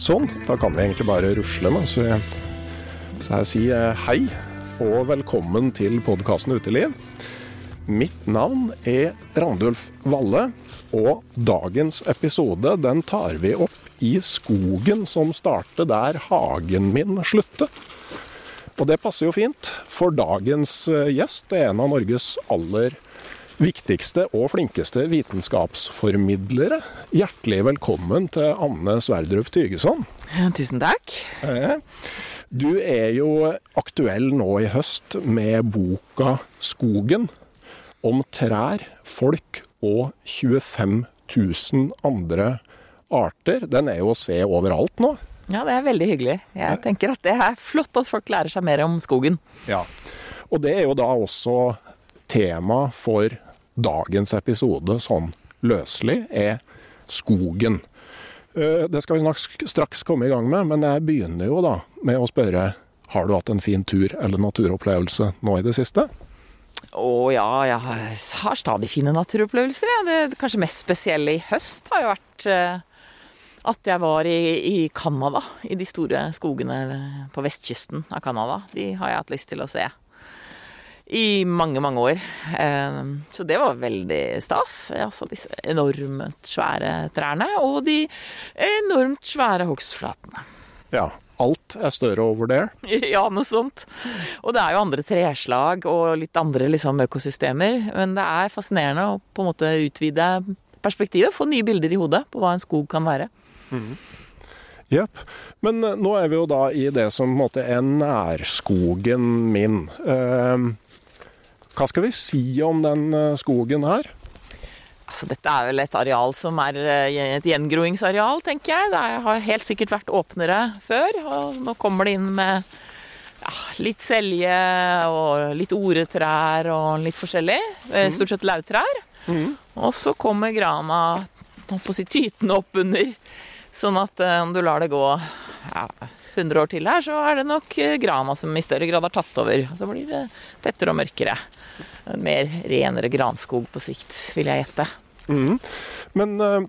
Sånn, da kan vi egentlig bare rusle mens vi Så jeg sier hei og velkommen til podkasten Uteliv. Mitt navn er Randulf Valle, og dagens episode den tar vi opp i skogen som starter der hagen min slutter. Og det passer jo fint, for dagens eh, gjest er en av Norges aller viktigste og flinkeste vitenskapsformidlere. Hjertelig velkommen til Anne Sverdrup Tygeson. Tusen takk. Du er jo aktuell nå i høst med boka 'Skogen'. Om trær, folk og 25 000 andre arter. Den er jo å se overalt nå. Ja, det er veldig hyggelig. Jeg tenker at det er flott at folk lærer seg mer om skogen. Ja. Og det er jo da også tema for dagens episode, sånn løselig, er skogen. Eh, Det skal vi straks komme i gang med, men jeg begynner jo da med å spørre har du hatt en fin tur eller naturopplevelse nå i det siste? Å ja, jeg har stadig fine naturopplevelser. Ja. Det kanskje mest spesielle i høst har jo vært eh, at jeg var i, i. I de store skogene på vestkysten av Canada. De har jeg hatt lyst til å se. I mange, mange år. Eh, Så det var veldig stas. Altså disse enormt svære trærne og de enormt svære hogstflatene. Ja, alt er større over der. Ja, noe sånt. Og det er jo andre treslag og litt andre liksom, økosystemer. Men det er fascinerende å på en måte utvide perspektivet. Få nye bilder i hodet på hva en skog kan være. Jepp. Men eh, nå er vi jo da i det som på en måte er nærskogen min. Eh, hva skal vi si om den eh, skogen her? Altså, dette er vel et areal som er eh, et gjengroingsareal, tenker jeg. Det har helt sikkert vært åpnere før. Og nå kommer det inn med ja, litt selje og litt oretrær og litt forskjellig. Eh, Stort sett lauvtrær. Og så kommer grana på å si, tytende opp under. Sånn at om du lar det gå ja, 100 år til her, så er det nok grana som i større grad har tatt over. Så blir det tettere og mørkere. En mer renere granskog på sikt, vil jeg gjette. Men uh,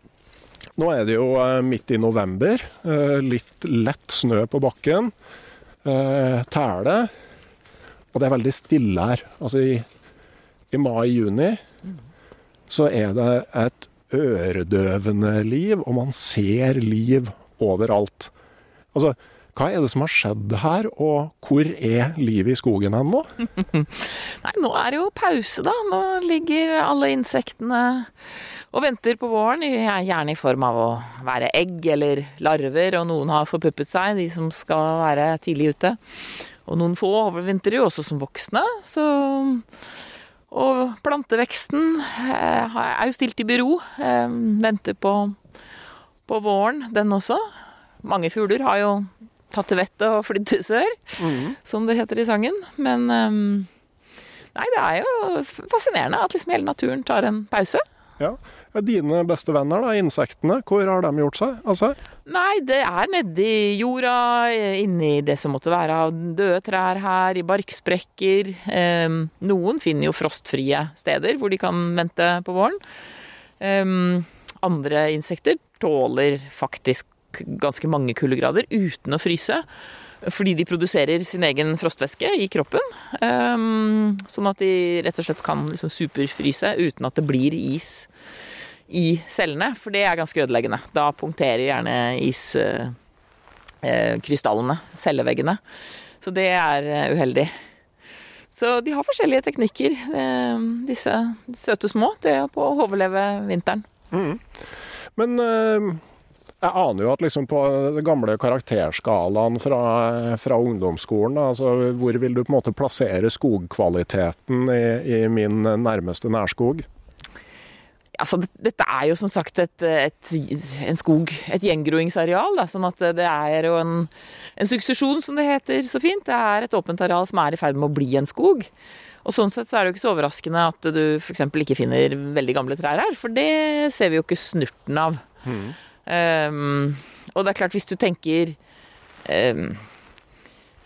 nå er det jo uh, midt i november. Uh, litt lett snø på bakken. Tæle. Og det er veldig stille her. Altså i, i mai-juni så er det et øredøvende liv, og man ser liv overalt. Altså, hva er det som har skjedd her, og hvor er livet i skogen hen nå? Nei, nå er det jo pause, da. Nå ligger alle insektene og venter på våren, gjerne i form av å være egg eller larver, og noen har forpuppet seg, de som skal være tidlig ute. Og noen få overvintrer jo også som voksne, så Og planteveksten eh, er jo stilt i bero, eh, venter på, på våren, den også. Mange fugler har jo tatt til vettet og flydd til sør, som det heter i sangen. Men um, Nei, det er jo fascinerende at liksom hele naturen tar en pause. Ja. Dine beste venner, da, insektene, hvor har de gjort seg? Altså? Nei, det er nedi jorda, inni det som måtte være av døde trær her, i barksprekker. Um, noen finner jo frostfrie steder hvor de kan vente på våren. Um, andre insekter tåler faktisk ganske mange kuldegrader uten å fryse. Fordi de produserer sin egen frostvæske i kroppen. Um, sånn at de rett og slett kan liksom superfryse uten at det blir is i cellene. For det er ganske ødeleggende. Da punkterer gjerne iskrystallene uh, celleveggene. Så det er uh, uheldig. Så de har forskjellige teknikker, uh, disse søte små, til å overleve vinteren. Mm. Men jeg aner jo at liksom på den gamle karakterskalaen fra, fra ungdomsskolen, altså hvor vil du på en måte plassere skogkvaliteten i, i min nærmeste nærskog? Altså, dette er jo som sagt et, et, en skog, et gjengroingsareal. Da, sånn at det er jo en, en suksesjon, som det heter så fint. Det er et åpent areal som er i ferd med å bli en skog. Og sånn sett så er det jo ikke så overraskende at du f.eks. ikke finner veldig gamle trær her, for det ser vi jo ikke snurten av. Mm. Um, og det er klart, hvis du tenker um,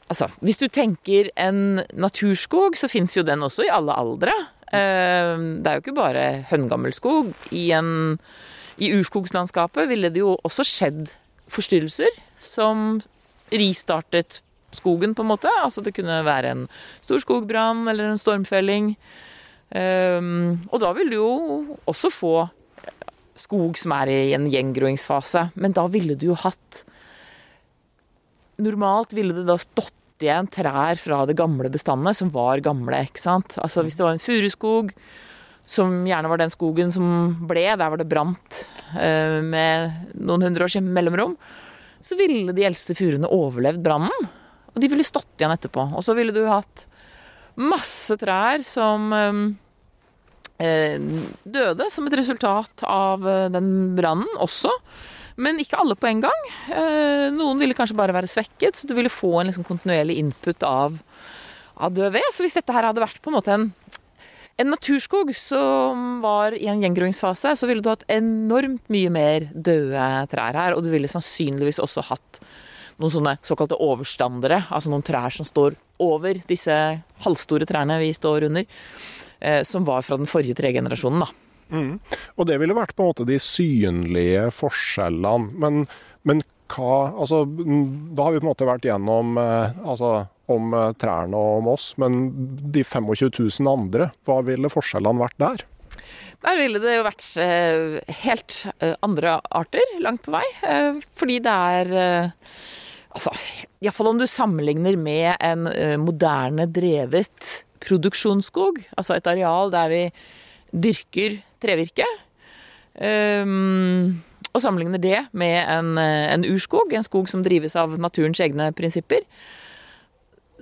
Altså, hvis du tenker en naturskog, så fins jo den også i alle aldre. Um, det er jo ikke bare høngammel skog. I, I urskogslandskapet ville det jo også skjedd forstyrrelser som ristartet skogen, på en måte. Altså det kunne være en stor skogbrann eller en stormfelling. Og da vil du jo også få skog som er i en gjengroingsfase. Men da ville du jo hatt Normalt ville det da stått igjen trær fra det gamle bestandet, som var gamle. ikke sant? Altså Hvis det var en furuskog, som gjerne var den skogen som ble, der var det brant eh, med noen hundre års mellomrom, så ville de eldste furuene overlevd brannen. Og de ville stått igjen etterpå. Og så ville du hatt masse trær som eh, døde som et resultat av eh, den brannen også. Men ikke alle på en gang. Eh, noen ville kanskje bare være svekket, så du ville få en liksom kontinuerlig input av, av død ved. Så hvis dette her hadde vært på en måte en, en naturskog som var i en gjengroingsfase, så ville du hatt enormt mye mer døde trær her. Og du ville sannsynligvis også hatt noen sånne såkalte overstandere, altså noen trær som står over disse halvstore trærne vi står under. Eh, som var fra den forrige tregenerasjonen. da. Mm. Og det ville vært på en måte de synlige forskjellene. Men, men hva Altså, da har vi på en måte vært gjennom eh, altså, om eh, trærne og om oss, men de 25 000 andre, hva ville forskjellene vært der? Der ville det jo vært helt andre arter langt på vei. fordi det er Altså, iallfall om du sammenligner med en moderne drevet produksjonsskog, altså et areal der vi dyrker trevirke. Um, og sammenligner det med en, en, urskog, en skog som drives av naturens egne prinsipper,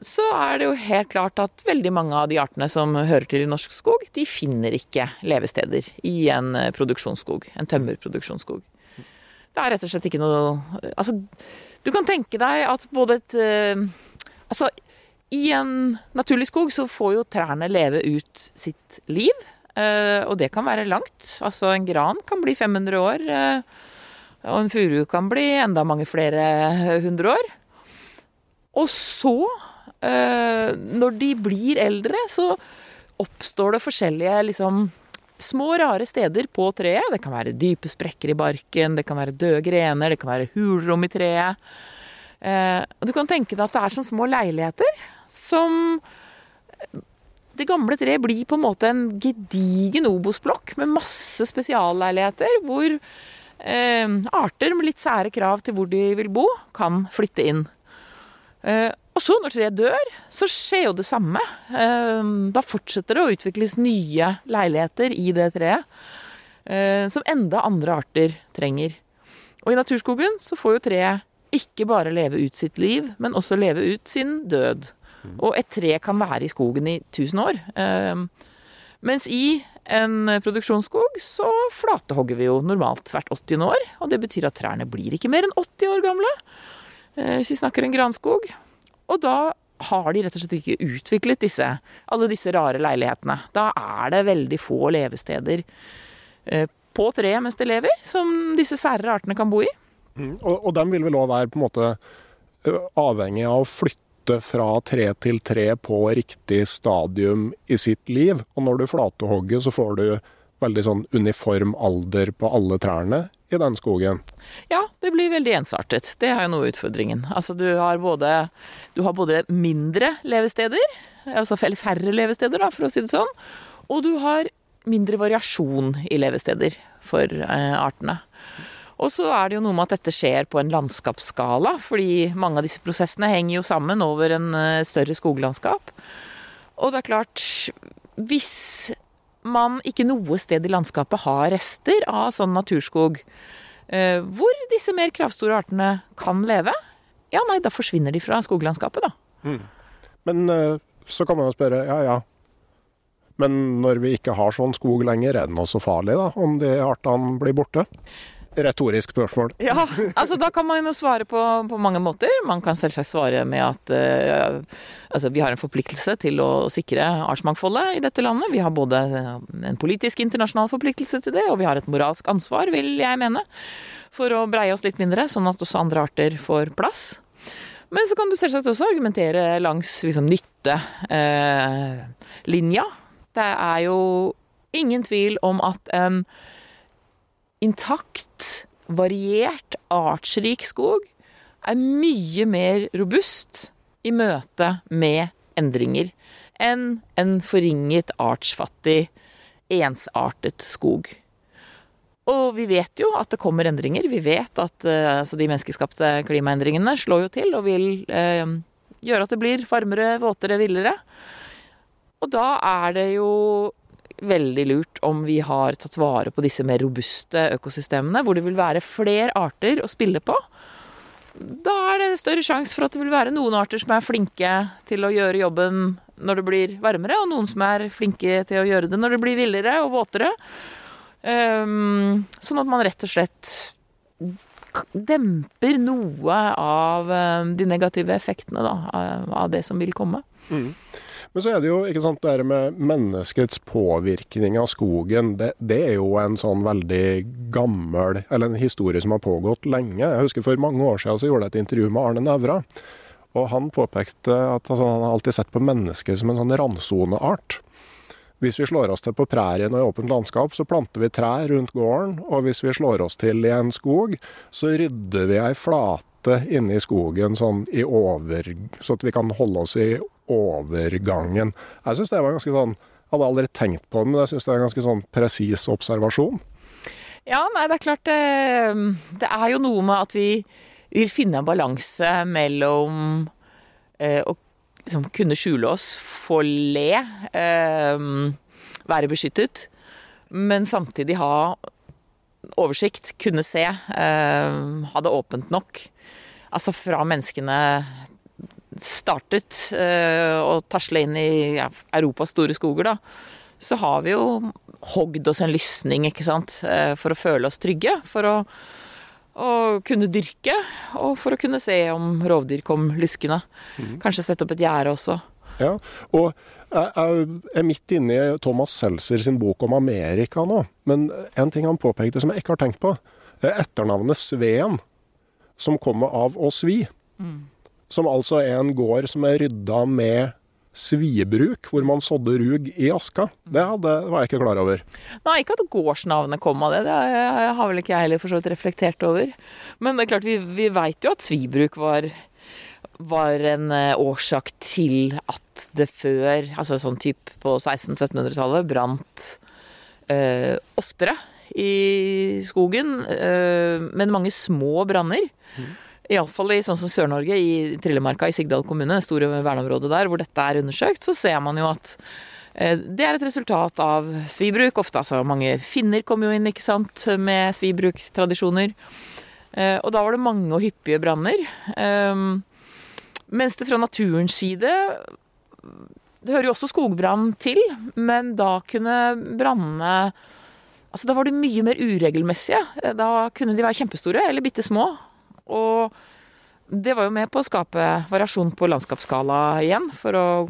så er det jo helt klart at veldig mange av de artene som hører til i norsk skog, de finner ikke levesteder i en produksjonsskog, en tømmerproduksjonsskog. Det er rett og slett ikke noe Altså, du kan tenke deg at både et Altså, i en naturlig skog så får jo trærne leve ut sitt liv. Eh, og det kan være langt. Altså en gran kan bli 500 år. Eh, og en furu kan bli enda mange flere hundre år. Og så, eh, når de blir eldre, så oppstår det forskjellige liksom små, rare steder på treet. Det kan være dype sprekker i barken, det kan være døde grener, det kan være hulrom i treet. og du kan tenke deg at det er som små leiligheter som det gamle treet blir på en måte en gedigen Obos-blokk med masse spesialleiligheter, hvor eh, arter med litt sære krav til hvor de vil bo, kan flytte inn. Eh, og så, når treet dør, så skjer jo det samme. Eh, da fortsetter det å utvikles nye leiligheter i det treet, eh, som enda andre arter trenger. Og i naturskogen så får jo treet ikke bare leve ut sitt liv, men også leve ut sin død. Og et tre kan være i skogen i 1000 år. Ehm, mens i en produksjonsskog så flatehogger vi jo normalt hvert 80. år. Og det betyr at trærne blir ikke mer enn 80 år gamle. Eh, hvis vi snakker en granskog. Og da har de rett og slett ikke utviklet disse, alle disse rare leilighetene. Da er det veldig få levesteder eh, på treet mens det lever, som disse særere artene kan bo i. Mm. Og, og de vil vel òg være på en måte avhengig av å flytte fra tre til tre på riktig stadium i sitt liv. Og når du flatehogger, så får du veldig sånn uniform alder på alle trærne i den skogen. Ja, det blir veldig ensartet. Det er jo noe av utfordringen. Altså du har både, du har både mindre levesteder, altså færre levesteder, da, for å si det sånn, og du har mindre variasjon i levesteder for eh, artene. Og så er det jo noe med at dette skjer på en landskapsskala, fordi mange av disse prosessene henger jo sammen over en eh, større skoglandskap. Og det er klart, hvis man ikke noe sted i landskapet har rester av sånn naturskog, eh, hvor disse mer kravstore artene kan leve, ja nei, da forsvinner de fra skoglandskapet, da. Mm. Men eh, så kan man jo spørre, ja ja. Men når vi ikke har sånn skog lenger, er det også så farlig da, om de artene blir borte? Retorisk spørsmål. Ja, altså da kan man jo svare på, på mange måter. Man kan selvsagt svare med at uh, altså, vi har en forpliktelse til å sikre artsmangfoldet i dette landet. Vi har både en politisk internasjonal forpliktelse til det, og vi har et moralsk ansvar, vil jeg mene, for å breie oss litt mindre, sånn at også andre arter får plass. Men så kan du selvsagt også argumentere langs liksom, nyttelinja. Eh, det er jo ingen tvil om at en eh, intakt, variert, artsrik skog er mye mer robust i møte med endringer enn en forringet, artsfattig, ensartet skog. Og vi vet jo at det kommer endringer. Vi vet at uh, altså de menneskeskapte klimaendringene slår jo til og vil eh, gjøre at det blir varmere, våtere, villere. Og da er det jo veldig lurt om vi har tatt vare på disse mer robuste økosystemene, hvor det vil være flere arter å spille på. Da er det større sjanse for at det vil være noen arter som er flinke til å gjøre jobben når det blir varmere, og noen som er flinke til å gjøre det når det blir villere og våtere. Um, sånn at man rett og slett demper noe av ehm, de negative effektene da, av det som vil komme. Mm. Men så er det jo ikke sant, det her med menneskets påvirkning av skogen. Det, det, er jo en sånn veldig gammel, eller en historie som har pågått lenge. Jeg husker For mange år siden så gjorde jeg et intervju med Arne Nævra. Og han påpekte at altså, han har alltid sett på mennesket som en sånn randsoneart. Hvis vi slår oss til på prærien og i åpent landskap, så planter vi trær rundt gården. Og hvis vi slår oss til i en skog, så rydder vi ei flate inne i skogen sånn i over, så at vi kan holde oss i overgangen. Jeg syns det var ganske sånn Jeg hadde aldri tenkt på det, men jeg syns det er en ganske sånn presis observasjon. Ja, nei, det er klart det, eh, det er jo noe med at vi vil finne en balanse mellom eh, å liksom kunne skjule oss, få le, eh, være beskyttet, men samtidig ha oversikt, kunne se, eh, ha det åpent nok. Altså fra menneskene startet uh, å tasle inn i ja, Europas store skoger, da, så har vi jo hogd oss en lysning, ikke sant, uh, for å føle oss trygge. For å, å, kunne dyrke, og for å kunne se om rovdyr kom luskende. Mm. Kanskje sette opp et gjerde også. Ja, og jeg er midt inne i Thomas Seltzer sin bok om Amerika nå. Men en ting han påpekte som jeg ikke har tenkt på, er etternavnet Sveen, som kommer av å svi. Mm. Som altså er en gård som er rydda med sviebruk, hvor man sådde rug i aska. Det, hadde, var jeg ikke klar over. Nei, ikke at gårdsnavnet kom av det. Det har vel ikke jeg heller for så vidt reflektert over. Men det er klart, vi, vi veit jo at svibruk var, var en eh, årsak til at det før, altså sånn type på 1600-1700-tallet, brant øh, oftere i skogen. Øh, men mange små branner. Mm. Iallfall i sånn som Sør-Norge, i Trillemarka i Sigdal kommune, det store verneområdet der, hvor dette er undersøkt, så ser man jo at eh, det er et resultat av svibruk. Ofte altså mange finner kom jo inn, ikke sant, med svibruktradisjoner. Eh, og da var det mange og hyppige branner. Eh, mens det fra naturens side Det hører jo også skogbrann til, men da kunne brannene Altså, da var de mye mer uregelmessige. Da kunne de være kjempestore eller bitte små. Og det var jo med på å skape variasjon på landskapsskala igjen, for å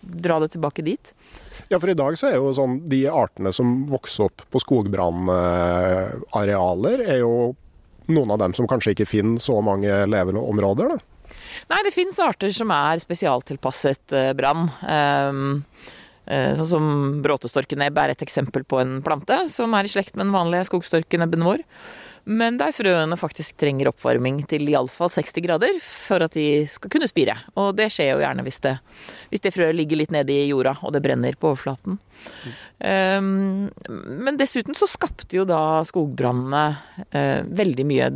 dra det tilbake dit. Ja, for i dag så er jo sånn de artene som vokser opp på skogbrannarealer, er jo noen av dem som kanskje ikke finner så mange leveområder, da? Nei, det fins arter som er spesialtilpasset eh, brann. Um, Sånn som bråtestorkenebb er et eksempel på en plante som er i slekt med den vanlige skogstorkenebben vår. Men der frøene faktisk trenger oppvarming til iallfall 60 grader for at de skal kunne spire. Og det skjer jo gjerne hvis det, hvis det frøet ligger litt nede i jorda og det brenner på overflaten. Mm. Um, men dessuten så skapte jo da skogbrannene uh, veldig mye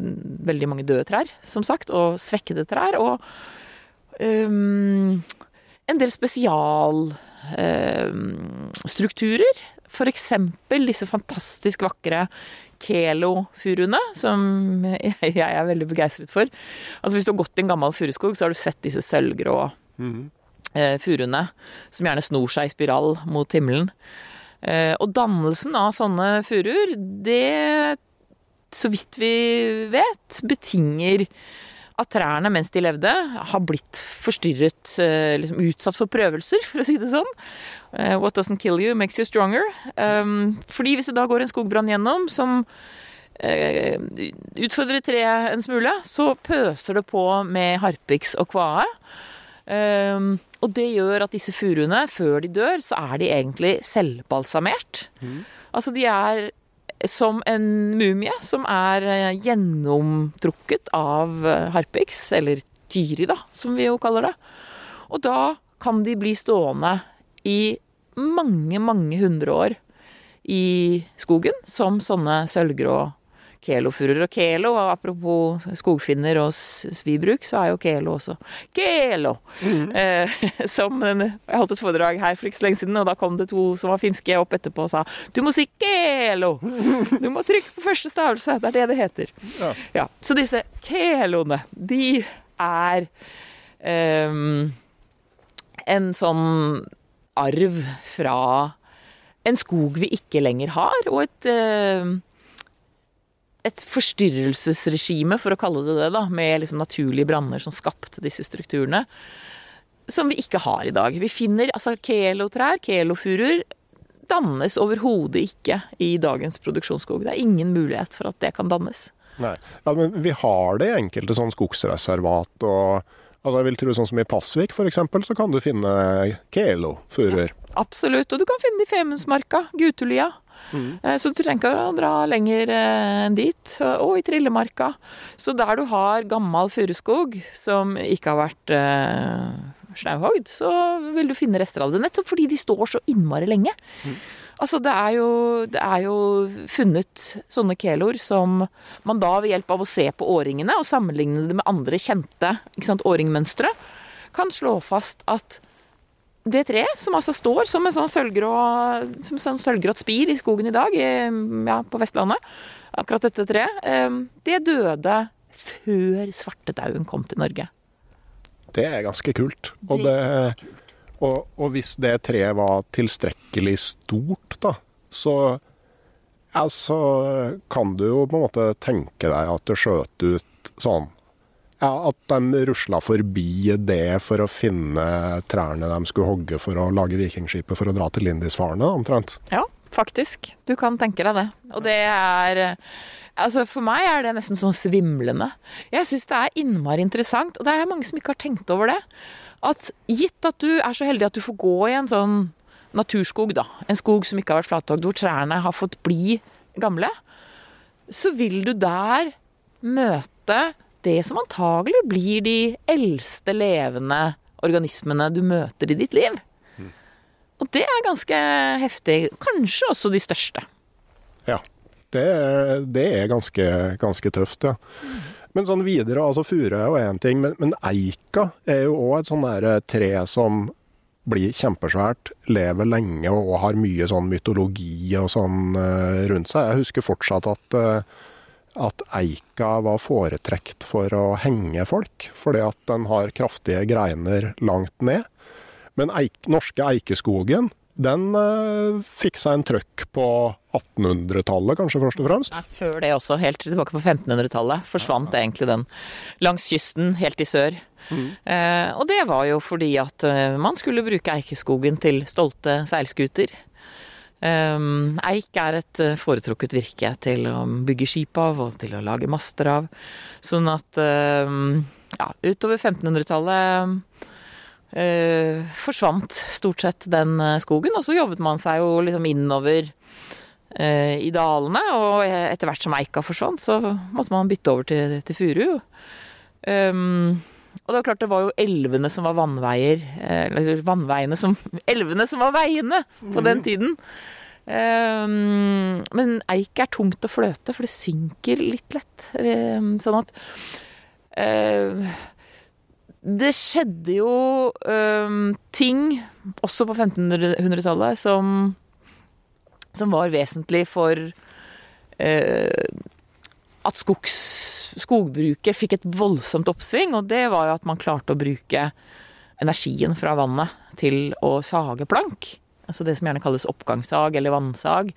Veldig mange døde trær, som sagt, og svekkede trær. Og um, en del spesialstrukturer. Eh, strukturer. F.eks. disse fantastisk vakre Kelo-furuene, som jeg er veldig begeistret for. Altså Hvis du har gått i en gammel furuskog, så har du sett disse sølvgrå mm. eh, furuene, som gjerne snor seg i spiral mot himmelen. Eh, og dannelsen av sånne furuer, det, så vidt vi vet, betinger at trærne mens de levde, har blitt forstyrret, eh, liksom utsatt for prøvelser, for å si det sånn. Eh, what doesn't kill you makes you stronger. Um, fordi hvis det da går en skogbrann gjennom som uh, utfordrer treet en smule, så pøser det på med harpiks og kvae. Um, og det gjør at disse furuene, før de dør, så er de egentlig selvbalsamert. Mm. Altså de er som en mumie som er eh, gjennomtrukket av eh, harpiks, eller tyri, da, som vi jo kaller det. Og da kan de bli stående i mange, mange hundre år i skogen som sånne sølvgrå kelofuruer. Og kelo, apropos skogfinner og svibruk, så er jo kelo også kelo! Mm. Eh, som Jeg holdt et foredrag her for ikke så lenge siden, og da kom det to som var finske opp etterpå og sa du må si kelo! Du må trykke på første stavelse. Det er det det heter. Ja. ja så disse keloene, de er eh, en sånn arv fra en skog vi ikke lenger har, og et uh, et forstyrrelsesregime, for å kalle det det, da, med liksom naturlige branner som skapte disse strukturene, som vi ikke har i dag. Vi finner altså kelotrær, kelofuruer, dannes overhodet ikke i dagens produksjonsskog. Det er ingen mulighet for at det kan dannes. Nei, ja, Men vi har det i enkelte sånn skogsreservat. og altså jeg vil tro sånn som I Pasvik for eksempel, så kan du finne kelofuruer. Ja, absolutt. Og du kan finne det i Femundsmarka, Gutulia. Mm. Eh, så du trenger ikke å dra lenger eh, enn dit. Og i Trillemarka. Så der du har gammel furuskog som ikke har vært eh, snauhogd, så vil du finne rester av det. Nettopp fordi de står så innmari lenge. Mm. Altså, det er, jo, det er, jo, funnet sånne keloer som man da ved hjelp av å se på årringene og sammenligne det med andre kjente årringmønstre, kan slå fast at det treet, som altså står som en sånn, sølvgrå, som sånn sølvgrått spir i skogen i dag, ja, på Vestlandet, akkurat dette treet, det døde før svartedauden kom til Norge. Det er ganske kult. Og, det, og, og hvis det treet var tilstrekkelig stort, da, så altså, kan du jo på en måte tenke deg at det skjøt ut sånn ja, At de rusla forbi det for å finne trærne de skulle hogge for å lage Vikingskipet for å dra til Lindisfarne, omtrent. Ja, faktisk. Du kan tenke deg det. Og det er Altså, For meg er det nesten sånn svimlende. Jeg syns det er innmari interessant, og det er mange som ikke har tenkt over det. At gitt at du er så heldig at du får gå i en sånn naturskog, da, en skog som ikke har vært flathogd, hvor trærne har fått bli gamle, så vil du der møte det som antagelig blir de eldste levende organismene du møter i ditt liv. Og det er ganske heftig. Kanskje også de største. Ja. Det er, det er ganske, ganske, tøft, ja. Men sånn videre, altså furu er jo én ting, men, men, eika er jo òg et sånn eh, tre som blir kjempesvært, lever lenge og har mye sånn mytologi og sånn uh, rundt seg. Jeg husker fortsatt at uh, at eika var foretrekt for å henge folk, fordi at den har kraftige greiner langt ned. Men eik, norske eikeskogen den eh, fikk seg en trøkk på 1800-tallet, kanskje først og fremst? Nei, før det også. Helt tilbake på 1500-tallet forsvant ja. egentlig den langs kysten, helt i sør. Mm. Eh, og det var jo fordi at uh, man skulle bruke Eikeskogen til stolte seilskuter. Um, eik er et foretrukket virke til å bygge skip av og til å lage master av. Sånn at um, ja, utover 1500-tallet uh, forsvant stort sett den uh, skogen. Og så jobbet man seg jo liksom innover uh, i dalene, og etter hvert som eika forsvant, så måtte man bytte over til, til furu. Um, og det var klart det var jo elvene som var vannveier, eller vannveiene som Elvene som var veiene på den mhm. tiden. Um, men eik er tungt å fløte, for det synker litt lett. Um, sånn at uh, det skjedde jo um, ting, også på 1500-tallet, som, som var vesentlig for uh, at skogs, skogbruket fikk et voldsomt oppsving. Og det var jo at man klarte å bruke energien fra vannet til å sage plank. Altså det som gjerne kalles oppgangssag eller vannsag.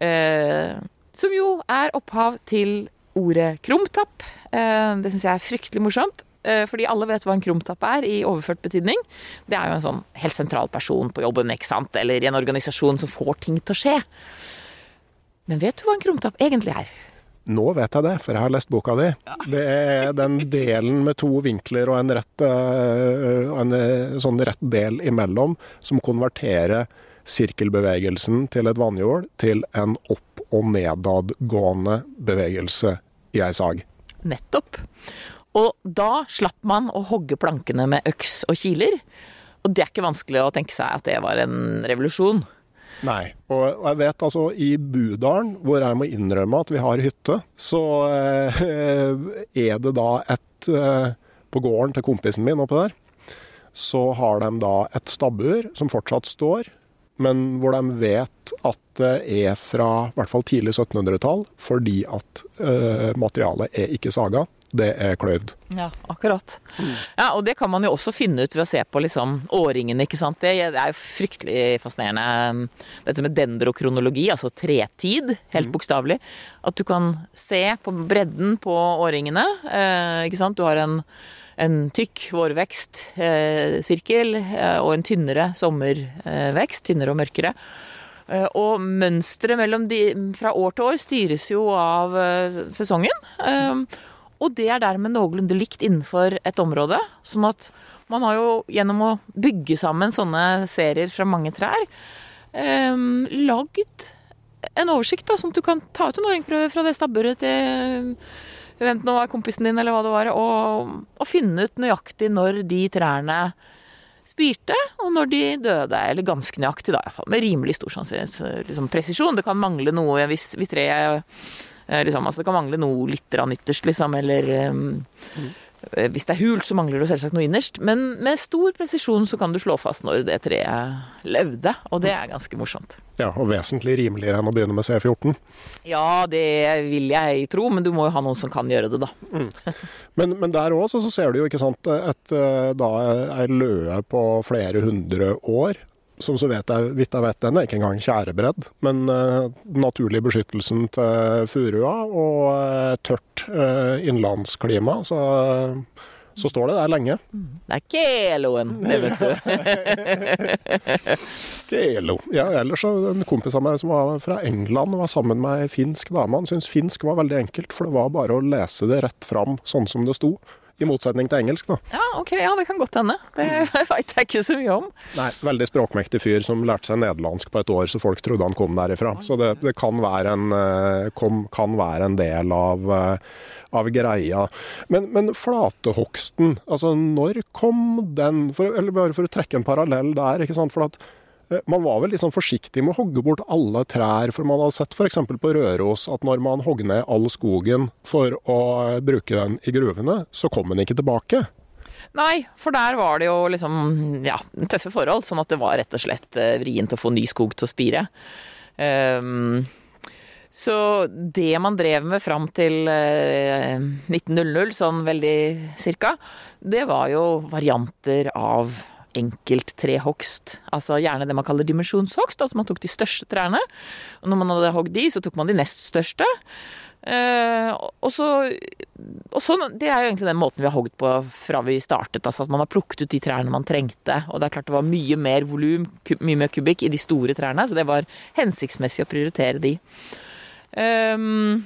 Eh, som jo er opphav til ordet krumtapp. Eh, det syns jeg er fryktelig morsomt. Eh, fordi alle vet hva en krumtapp er i overført betydning. Det er jo en sånn helt sentral person på jobben, ikke sant, eller i en organisasjon som får ting til å skje. Men vet du hva en krumtapp egentlig er? Nå vet jeg det, for jeg har lest boka di. Det er den delen med to vinkler og en, rett, eh, en eh, sånn rett del imellom som konverterer sirkelbevegelsen til et vannhjul til en opp- og nedadgående bevegelse i ei sag. Nettopp. Og da slapp man å hogge plankene med øks og kiler. Og det er ikke vanskelig å tenke seg at det var en revolusjon. Nei, og jeg vet altså i Budalen, hvor jeg må innrømme at vi har hytte, så eh, er det da et eh, På gården til kompisen min oppe der, så har de da et stabbur som fortsatt står, men hvor de vet at det er fra i hvert fall tidlig 1700-tall, fordi at eh, materialet er ikke saga det er kløyvd. Ja, akkurat. Ja, Og det kan man jo også finne ut ved å se på liksom årringene, ikke sant. Det er jo fryktelig fascinerende dette med dendrokronologi, altså tretid, helt mm. bokstavelig. At du kan se på bredden på årringene, eh, ikke sant. Du har en, en tykk vårvekstsirkel eh, eh, og en tynnere sommervekst, tynnere og mørkere. Og mønsteret fra år til år styres jo av sesongen, sesongen. Og det er dermed noenlunde likt innenfor et område. Sånn at man har jo gjennom å bygge sammen sånne serier fra mange trær, eh, lagd en oversikt, da, sånn at du kan ta ut en åringprøve fra det stabburet til hvem det var, kompisen din eller hva det var, og, og finne ut nøyaktig når de trærne spirte, og når de døde. Eller ganske nøyaktig, da. Med rimelig stor liksom, presisjon. Det kan mangle noe hvis, hvis treet liksom, altså det kan mangle noe litt ytterst, liksom, eller um, mm. Hvis det er hult, så mangler det selvsagt noe innerst. Men med stor presisjon så kan du slå fast når det treet levde, og det er ganske morsomt. Ja, Og vesentlig rimeligere enn å begynne med C14? Ja, det vil jeg tro, men du må jo ha noen som kan gjøre det, da. Mm. Men, men, der òg så, så, ser du jo ikke sant, et, da ei løe på flere hundre år som så vidt jeg, vidt jeg vet, den er ikke engang tjærebredd. Men uh, naturlig beskyttelsen til furua og uh, tørt uh, innlandsklima, så, så, står det der lenge. Det er keloen, det vet du. Kelo. Ja, ellers så en kompis av meg som var fra England og var sammen med ei finsk dame. Han syntes finsk var veldig enkelt, for det var bare å lese det rett fram sånn som det sto. I motsetning til engelsk, da. Ja, ok, ja, det kan godt hende. Det veit jeg ikke så mye om. Nei, veldig språkmektig fyr som lærte seg nederlandsk på et år, så folk trodde han kom derifra. Så det, det kan, være en, eh, kom, kan, være en, del av, eh, av greia. Men, men, flatehogsten, altså når kom den? For, eller bare for å trekke en parallell der, ikke sant. For at man var vel litt sånn forsiktig med å hogge bort alle trær, for man hadde sett f.eks. på Røros at når man hogg ned all skogen for å bruke den i gruvene, så kom den ikke tilbake. Nei, for der var det jo liksom ja, tøffe forhold, sånn at det var rett og slett eh, vrient å få ny skog til å spire. Um, så det man drev med fram til 1900, sånn veldig cirka, det var jo varianter av enkelttrehogst. Altså gjerne det man kaller dimensjonshogst, at man tok de største trærne. Og når man hadde hogd de, så tok man de nest største. Uh, og så, og så, Det er jo egentlig den måten vi har hogd på fra vi startet. altså At man har plukket ut de trærne man trengte. Og det er klart det var mye mer volum, mye mer kubikk, i de store trærne. Så det var hensiktsmessig å prioritere de. Um,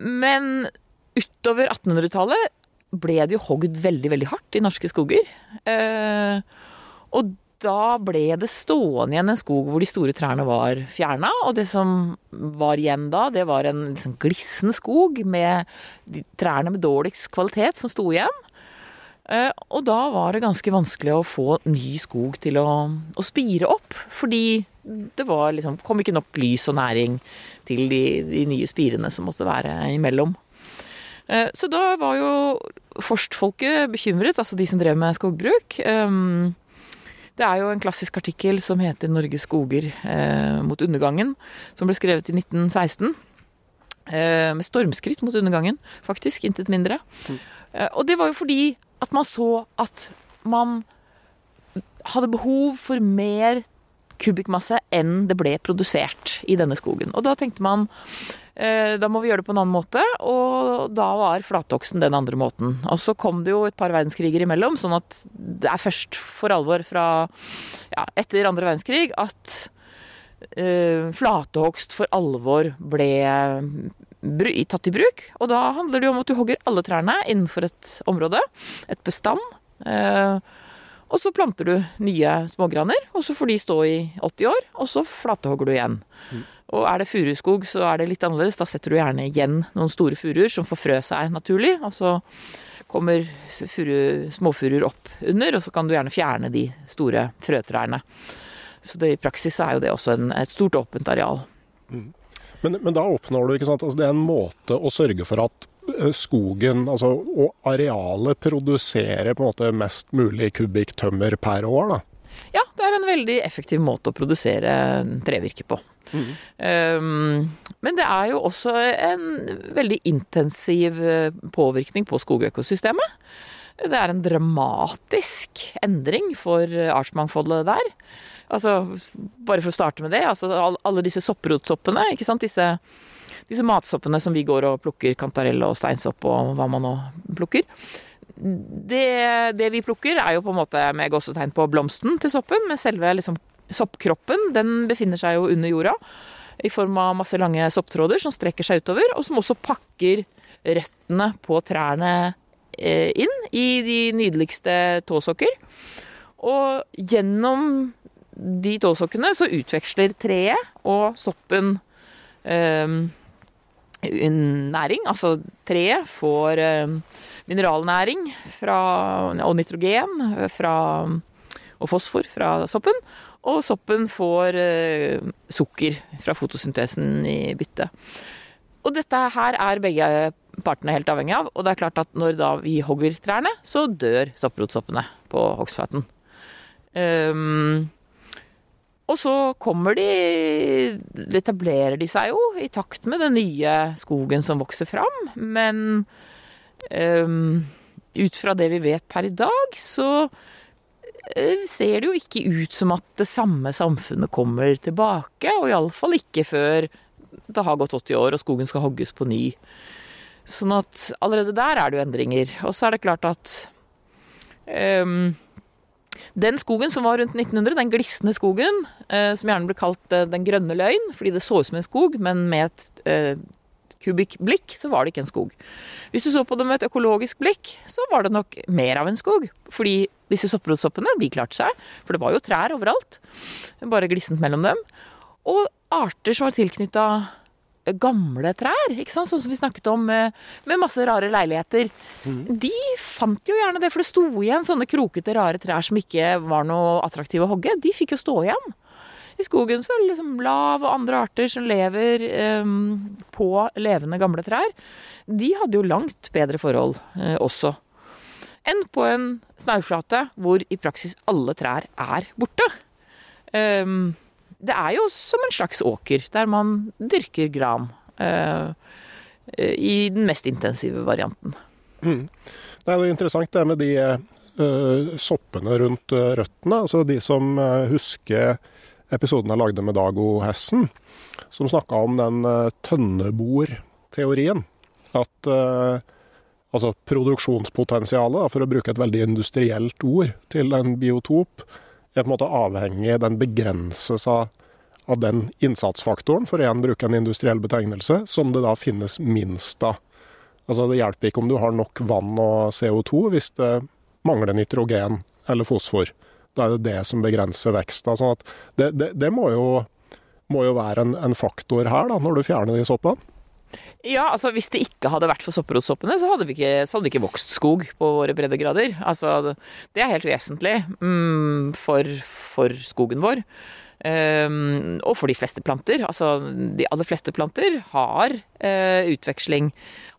men utover 1800-tallet ble det jo hogd veldig, veldig hardt i norske skoger. Eh, og da ble det stående igjen en skog hvor de store trærne var fjerna. Og det som var igjen da, det var en liksom glissen skog med trærne med dårligst kvalitet som sto igjen. Eh, og da var det ganske vanskelig å få ny skog til å, å spire opp. Fordi det var liksom, kom ikke nok lys og næring til de, de nye spirene som måtte være imellom. Eh, så da var jo forstfolket bekymret, altså de som drev med skogbruk. Ehm, det er jo en klassisk artikkel som heter 'Norges skoger eh, mot undergangen', som ble skrevet i 1916. Eh, med stormskritt mot undergangen, faktisk. Intet mindre. Mm. Og det var jo fordi at man så at man hadde behov for mer kubikkmasse enn det ble produsert i denne skogen. Og da tenkte man eh, da må vi gjøre det på en annen måte, og da var flatoksen den andre måten. Og så kom det jo et par verdenskriger imellom, sånn at det er først for alvor fra ja, etter andre verdenskrig at uh, flatehogst for alvor ble tatt i bruk. Og da handler det jo om at du hogger alle trærne innenfor et område, et bestand. Uh, og så planter du nye smågraner, og så får de stå i 80 år, og så flatehogger du igjen. Mm. Og er det furuskog, så er det litt annerledes. Da setter du gjerne igjen noen store furuer som får frø seg naturlig, og så kommer furu, småfuruer opp under, og så kan du gjerne fjerne de store frøtrærne. Så det, i praksis er jo det også en, et stort åpent areal. Mm. Men, men, da oppnår du ikke sant, altså Det er en måte å sørge for at Eh, skogen altså, og arealet produserer på en måte mest mulig kubikk tømmer per år, da? Ja, det er en veldig effektiv måte å produsere trevirke på. Mm. Um, men det er jo også en veldig intensiv eh, påvirkning på skogøkosystemet. Det er en dramatisk endring for artsmangfoldet der. Altså, bare for å starte med det, altså alle disse sopprotsoppene, ikke sant. Disse disse matsoppene som vi går og plukker, kantarell og steinsopp og hva man nå plukker. Det, det, vi plukker, er jo på en måte med gåsetegn på blomsten til soppen, men selve liksom, soppkroppen den befinner seg jo under jorda i form av masse lange sopptråder som strekker seg utover, og som også pakker røttene på trærne eh, inn i de nydeligste tåsokker. Og gjennom de tåsokkene så utveksler treet og soppen eh, næring. Altså treet får eh, mineralnæring fra, og nitrogen fra, og fosfor fra soppen. Og soppen får eh, sukker fra fotosyntesen i bytte. Og dette her er begge partene helt avhengig av. Og det er klart at når da vi hogger trærne, så dør sopprotsoppene på hogstflaten. Um, og så kommer de Etablerer de seg jo i takt med den nye skogen som vokser fram. Men um, ut fra det vi vet per i dag, så uh, ser det jo ikke ut som at det samme samfunnet kommer tilbake. Og iallfall ikke før det har gått 80 år og skogen skal hogges på ny. Sånn at allerede der er det jo endringer. Og så er det klart at um, den skogen som var rundt 1900, den glisne skogen, eh, som gjerne ble kalt eh, den grønne løgn, fordi det så ut som en skog, men med et eh, kubikkblikk så var det ikke en skog. Hvis du så på det med et økologisk blikk, så var det nok mer av en skog. Fordi disse sopprotsoppene, de klarte seg. For det var jo trær overalt. Bare glissent mellom dem. Og arter som var tilknytta gamle trær, ikke sant? sånn som vi snakket om med, med masse rare leiligheter. Mm. De fant jo gjerne det, for det sto igjen sånne krokete, rare trær som ikke var noe attraktive å hogge. De fikk jo stå igjen. I skogen så liksom lav og andre arter som lever um, på levende gamle trær, de hadde jo langt bedre forhold uh, også. Enn på en snauflate hvor i praksis alle trær er borte. Um, det er jo som en slags åker, der man dyrker gran. Uh, I den mest intensive varianten. Mm. Det er jo interessant det med de, uh, soppene rundt uh, røttene. Altså de som uh, husker episoden jeg lagde med Dago Hessen, som snakka om den tønnebor-teorien. At altså produksjonspotensialet, for å bruke et veldig industrielt ord, til en biotop er på en måte avhengig Den begrenses av, av den innsatsfaktoren, for igjen bruke en industriell betegnelse, som det da finnes minst av. Altså Det hjelper ikke om du har nok vann og CO2 hvis det mangler nitrogen eller fosfor. Da er det det som begrenser veksten. Sånn at det, det, det må, jo, må, jo, være en, en, faktor her, da, når du fjerner de soppene. Ja, altså hvis det ikke hadde vært for sopperotsoppene, så hadde, ikke, så hadde ikke vokst skog på våre breddegrader. Altså, det er helt vesentlig mm, for, for skogen vår. Um, og for de fleste planter. Altså, de aller fleste planter har uh, utveksling.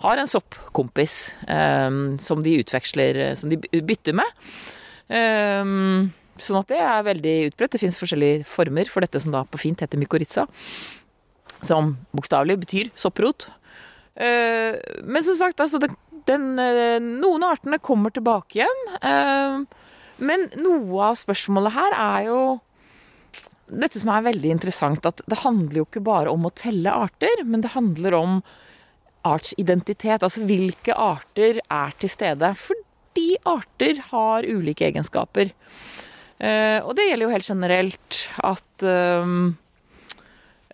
Har en soppkompis um, som de utveksler Som de bytter med. Um, sånn at det er veldig utbredt. Det fins forskjellige former for dette som da på fint heter mykorrhiza. Som bokstavelig betyr sopprot. Uh, men som sagt, altså den, den, uh, Noen av artene kommer tilbake igjen. men noe av spørsmålet her er jo dette som er veldig interessant, at det handler jo ikke bare om å telle arter, men det handler om artsidentitet. Altså hvilke arter er til stede. Fordi arter har ulike egenskaper. Og det gjelder jo helt generelt at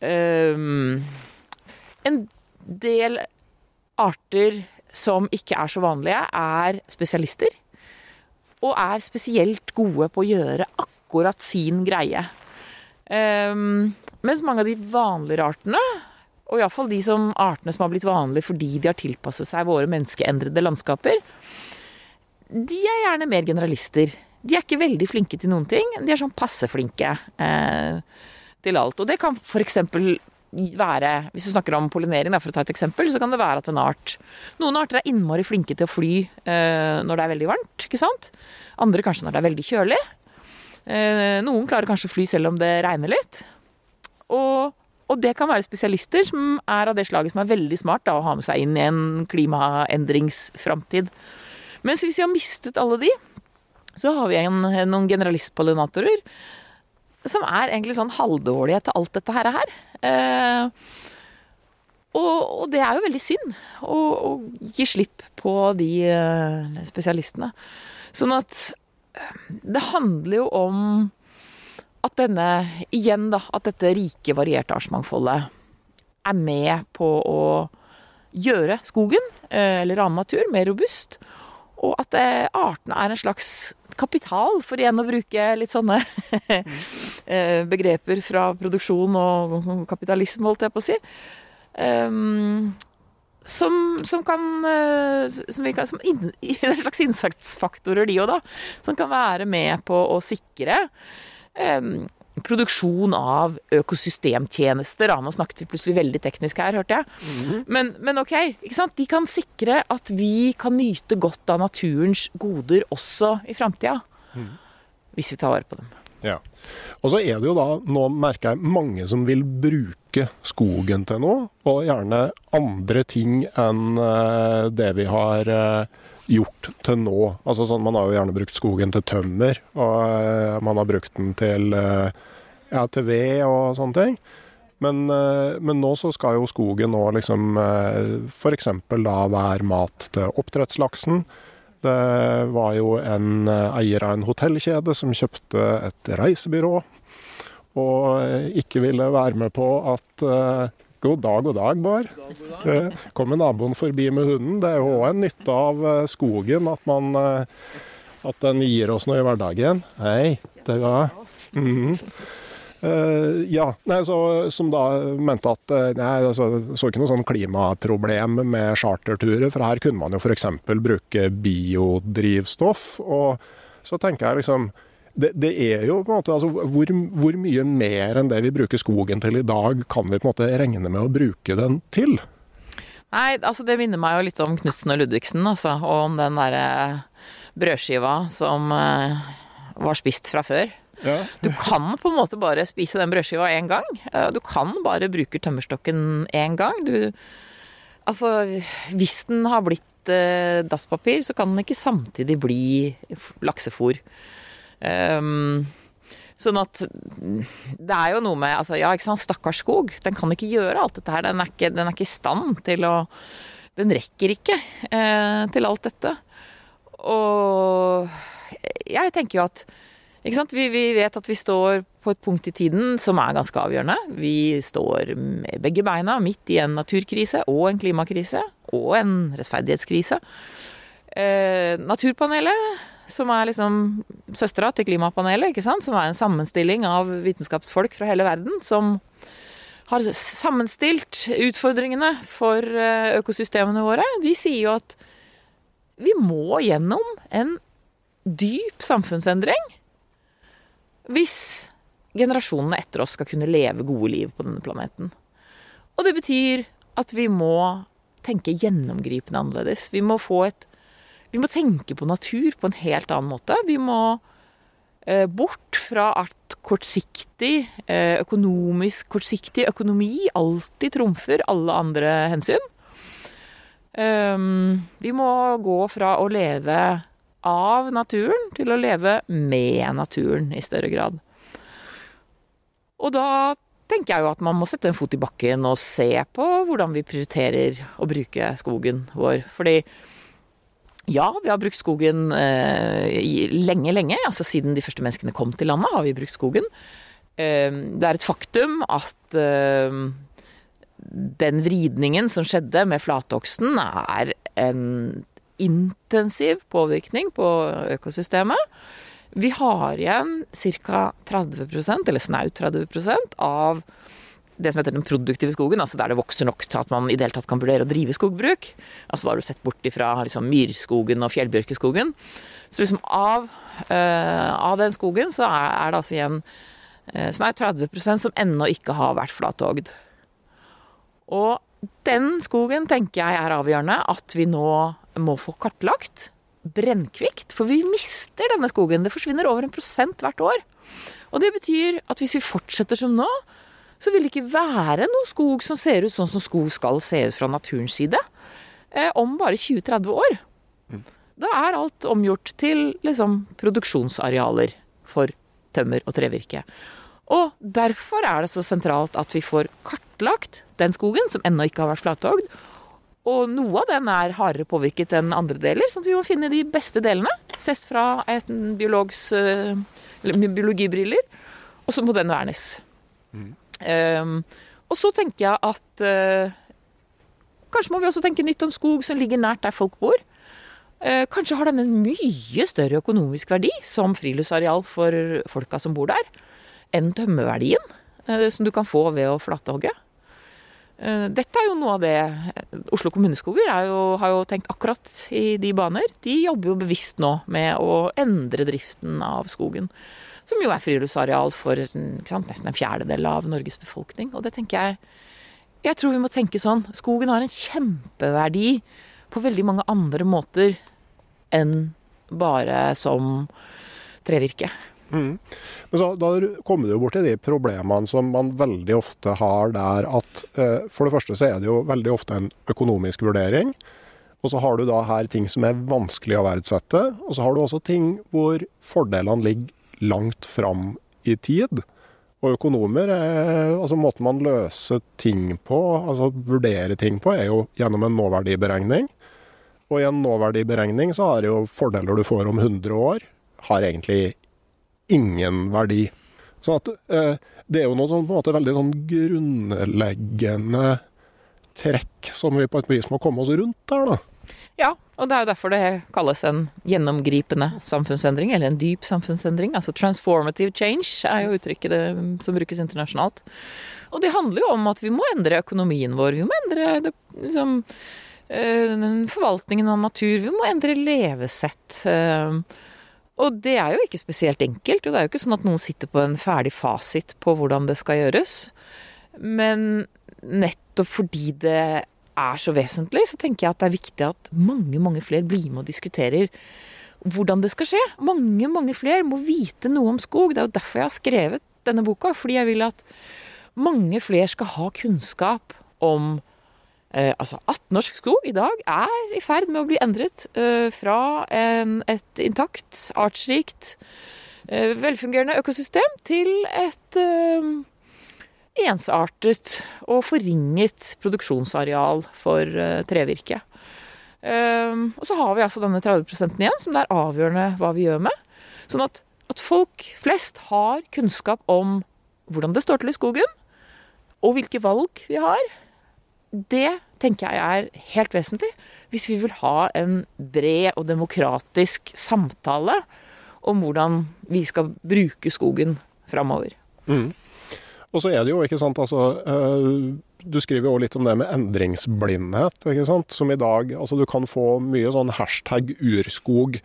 um, En del arter som ikke er så vanlige, er spesialister. Og er spesielt gode på å gjøre akkurat sin greie. Um, mens mange av de vanligere artene, og iallfall de som, artene som har blitt vanlige fordi de har tilpasset seg våre menneskeendrede landskaper, de er gjerne mer generalister. De er ikke veldig flinke til noen ting. De er sånn passe flinke eh, til alt. Og det kan f.eks. være, hvis du snakker om pollinering, for å ta et eksempel, så kan det være at en art Noen arter er innmari flinke til å fly eh, når det er veldig varmt, ikke sant? Andre kanskje når det er veldig kjølig. Eh, noen klarer kanskje å fly selv om det regner litt. Og, og, det kan være spesialister som er av det slaget som er veldig smart da, å ha med seg inn i en klimaendringsframtid. Mens hvis vi har mistet alle de, så har vi en, noen generalistpollinatorer som er egentlig sånn halvdårlige til alt dette her. Eh, og, og, det er jo veldig synd å, å gi slipp på de eh, spesialistene. Sånn at det handler jo om at denne, igjen da, at dette rike, varierte artsmangfoldet er med på å gjøre skogen, eh, eller annen natur, mer robust. Og at eh, artene er en slags kapital, for igjen å bruke litt sånne eh, begreper fra produksjon og kapitalisme, holdt jeg på å si. Um, som, som, kan eh, Som, kan, som in, en slags innsatsfaktorer, de òg, da. Som kan være med på å sikre um, produksjon av økosystemtjenester. Nå snakket vi plutselig veldig teknisk her, hørte jeg. Mm men, men, ok, ikke sant? de kan sikre at vi kan nyte godt av naturens goder også i framtida. Mm. Hvis vi tar vare på dem. Ja. Og så er det jo da, nå merker jeg, mange som vil bruke skogen til noe, og gjerne andre ting enn uh, det vi har uh, gjort til nå. Altså sånn, Man har jo gjerne brukt skogen til tømmer, og uh, man har brukt den til, ja, til ved og sånne ting. Men, men, nå så skal jo skogen nå liksom f.eks. da være mat til oppdrettslaksen. Det var jo en eh, eier av en hotellkjede som kjøpte et reisebyrå, og eh, ikke ville være med på at God dag, god dag, Bård. Kommer naboen forbi med hunden. Det er jo òg en nytte av uh, skogen at man at den gir oss noe i hverdagen. Hei, det var mm. Uh, ja, nei, så, som da mente at nei, altså, så ikke noe sånn klimaproblem med charterturer, for her kunne man jo f.eks. bruke biodrivstoff. Og så tenker jeg liksom det, det er jo på en måte altså, hvor, hvor, mye mer enn det vi bruker skogen til i dag, kan vi på en måte regne med å bruke den til? Nei, altså det minner meg jo litt om Knutsen og Ludvigsen, altså. Og om den derre brødskiva som eh, var spist fra før. Ja. Du kan på en måte bare spise den brødskiva én gang. Eh, du kan bare bruke tømmerstokken én gang. Du Altså, hvis den har blitt eh, dasspapir, så kan den ikke samtidig bli f- Ehm, sånn at det er jo noe med altså, Ja, ikke sant, stakkars skog. Den kan ikke gjøre alt dette her. Den er ikke, den er ikke i stand til å Den rekker ikke eh, til alt dette. Og jeg tenker jo at ikke sant? Vi, vi vet at vi står på et punkt i tiden som er ganske avgjørende. Vi står med begge beina midt i en naturkrise og en klimakrise og en rettferdighetskrise. Eh, naturpanelet, som er liksom søstera til klimapanelet, ikke sant? som er en sammenstilling av vitenskapsfolk fra hele verden, som har sammenstilt utfordringene for eh, økosystemene våre, de sier jo at vi må gjennom en dyp samfunnsendring hvis generasjonene etter oss skal kunne leve gode liv på denne planeten. Og det betyr at vi må tenke gjennomgripende annerledes. Vi må få et Vi må tenke på natur på en helt annen måte. Vi må eh, bort fra at kortsiktig, eh, økonomisk kortsiktig økonomi alltid trumfer alle andre hensyn. Um, vi må gå fra å leve av naturen til å leve med naturen i større grad. Og da tenker jeg jo at man må sette en fot i bakken og se på hvordan vi prioriterer å bruke skogen vår. Fordi ja, vi har brukt skogen eh, lenge, lenge. Altså siden de første menneskene kom til landet, har vi brukt skogen. Eh, det er et faktum at eh, den vridningen som skjedde med flatoksen, er en intensiv påvirkning på økosystemet. Vi har igjen ca. 30% eller snaut 30 av det som heter den produktive skogen, altså der det vokser nok til at man i det hele tatt kan vurdere å drive skogbruk. Altså da har du sett bort ifra liksom, myrskogen og fjellbjørkeskogen. Så liksom av, uh, av den skogen så er, er det altså igjen uh, snaut 30% som ennå ikke har vært flathogd. Og den skogen tenker jeg er avgjørende at vi nå må få kartlagt brennkvikt. For vi mister denne skogen. Det forsvinner over en prosent hvert år. Og det betyr at hvis vi fortsetter som nå, så vil det ikke være noe skog som ser ut sånn som skog skal se ut fra naturens side, eh, om bare 20-30 år. Da er alt omgjort til liksom produksjonsarealer for tømmer og trevirke. Og derfor er det så sentralt at vi får kartlagt den skogen som ennå ikke har vært flathogd. Og noe av den er hardere påvirket enn andre deler, sånn at vi må finne de beste delene, sett fra et biologs, eh, eller biologibriller. Og så må den vernes. Um, og så tenker jeg at eh, kanskje må vi også tenke nytt om skog som ligger nært der folk bor. Eh, kanskje har den en mye større økonomisk verdi som friluftsareal for folka som bor der, enn tømmeverdien eh, som du kan få ved å flatehogge. Eh, Dette er jo noe av det Oslo kommuneskoger er jo, har jo tenkt akkurat i de baner. De jobber jo bevisst nå med å endre driften av skogen. Som jo er friluftsareal for sant, nesten en fjerdedel av Norges befolkning. Og det tenker jeg Jeg tror vi må tenke sånn. Skogen har en kjempeverdi på veldig mange andre måter enn bare som trevirke. Men så, da kommer du jo bort til de problemene som man veldig ofte har der at eh, For det første så er det jo veldig ofte en økonomisk vurdering. Og så har du da her ting som er vanskelig å verdsette. Og så har du også ting hvor fordelene ligger langt fram i tid. Og økonomer er, altså Måten man løser ting på, altså vurdere ting på, er jo gjennom en nåverdiberegning. Og i en nåverdiberegning så har jo fordeler du får om 100 år, har egentlig ingen verdi. Så at, eh, det er jo noe sånn, på en måte veldig sånn grunnleggende trekk som vi på et vis må komme oss rundt der, da. Ja, og det er jo derfor det kalles en gjennomgripende samfunnsendring, eller en dyp samfunnsendring. Altså transformative change er jo uttrykket det, som brukes internasjonalt. Og det handler jo om at vi må endre økonomien vår. Vi må endre det, liksom, eh, forvaltningen av natur. Vi må endre levesett. eh, Og det er jo ikke spesielt enkelt. Og det er jo ikke sånn at noen sitter på en ferdig fasit på hvordan det skal gjøres. Men nettopp fordi det er så vesentlig, så tenker jeg at det er viktig at mange, mange flere blir med og diskuterer hvordan det skal skje. Mange, mange flere må vite noe om skog. Det er jo derfor jeg har skrevet denne boka. Fordi jeg vil at mange flere skal ha kunnskap om Eh, altså at norsk skog i dag er i ferd med å bli endret eh, fra en, et intakt, artsrikt, eh, velfungerende økosystem til et eh, ensartet og forringet produksjonsareal for eh, trevirke. Eh, og så har vi altså denne 30 igjen, som det er avgjørende hva vi gjør med. Sånn at, at folk flest har kunnskap om hvordan det står til i skogen, og hvilke valg vi har det tenker jeg er helt vesentlig hvis vi vil ha en bred og demokratisk samtale om hvordan vi skal bruke skogen framover. Mm. Og så er det jo, ikke sant, altså øh, Du skriver jo litt om det med endringsblindhet, ikke sant. Som i dag Altså du kan få mye sånn hashtag urskog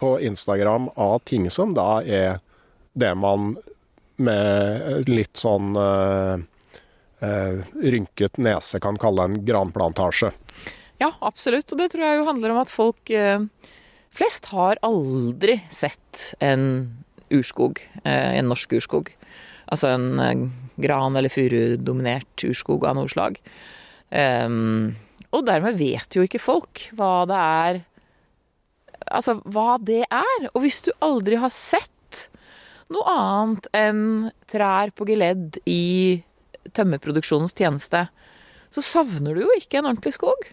på Instagram av ting som da er det man med litt sånn øh, eh, rynket nese kan kalle en granplantasje. Ja, absolutt. Og det tror jeg jo handler om at folk eh, flest har aldri sett en urskog, eh, en norsk urskog. Altså en eh, gran- eller furudominert urskog av noe slag. Um, og dermed vet jo ikke folk hva det er Altså hva det er. Og hvis du aldri har sett noe annet enn trær på geledd i tømmerproduksjonens tjeneste, så savner du jo ikke en ordentlig skog.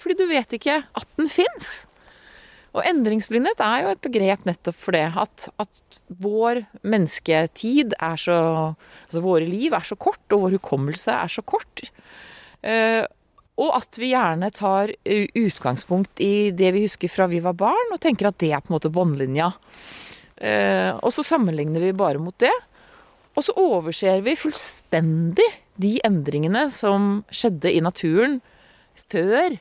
Fordi du vet ikke at den fins. Og endringsblindhet er jo et begrep nettopp for det. At, at, vår mennesketid er så Altså våre liv er så kort, og vår hukommelse er så kort. Eh, og at vi gjerne tar utgangspunkt i det vi husker fra vi var barn, og tenker at det er på en måte båndlinja. Eh, og så sammenligner vi bare mot det. Og så overser vi fullstendig de endringene som skjedde i naturen før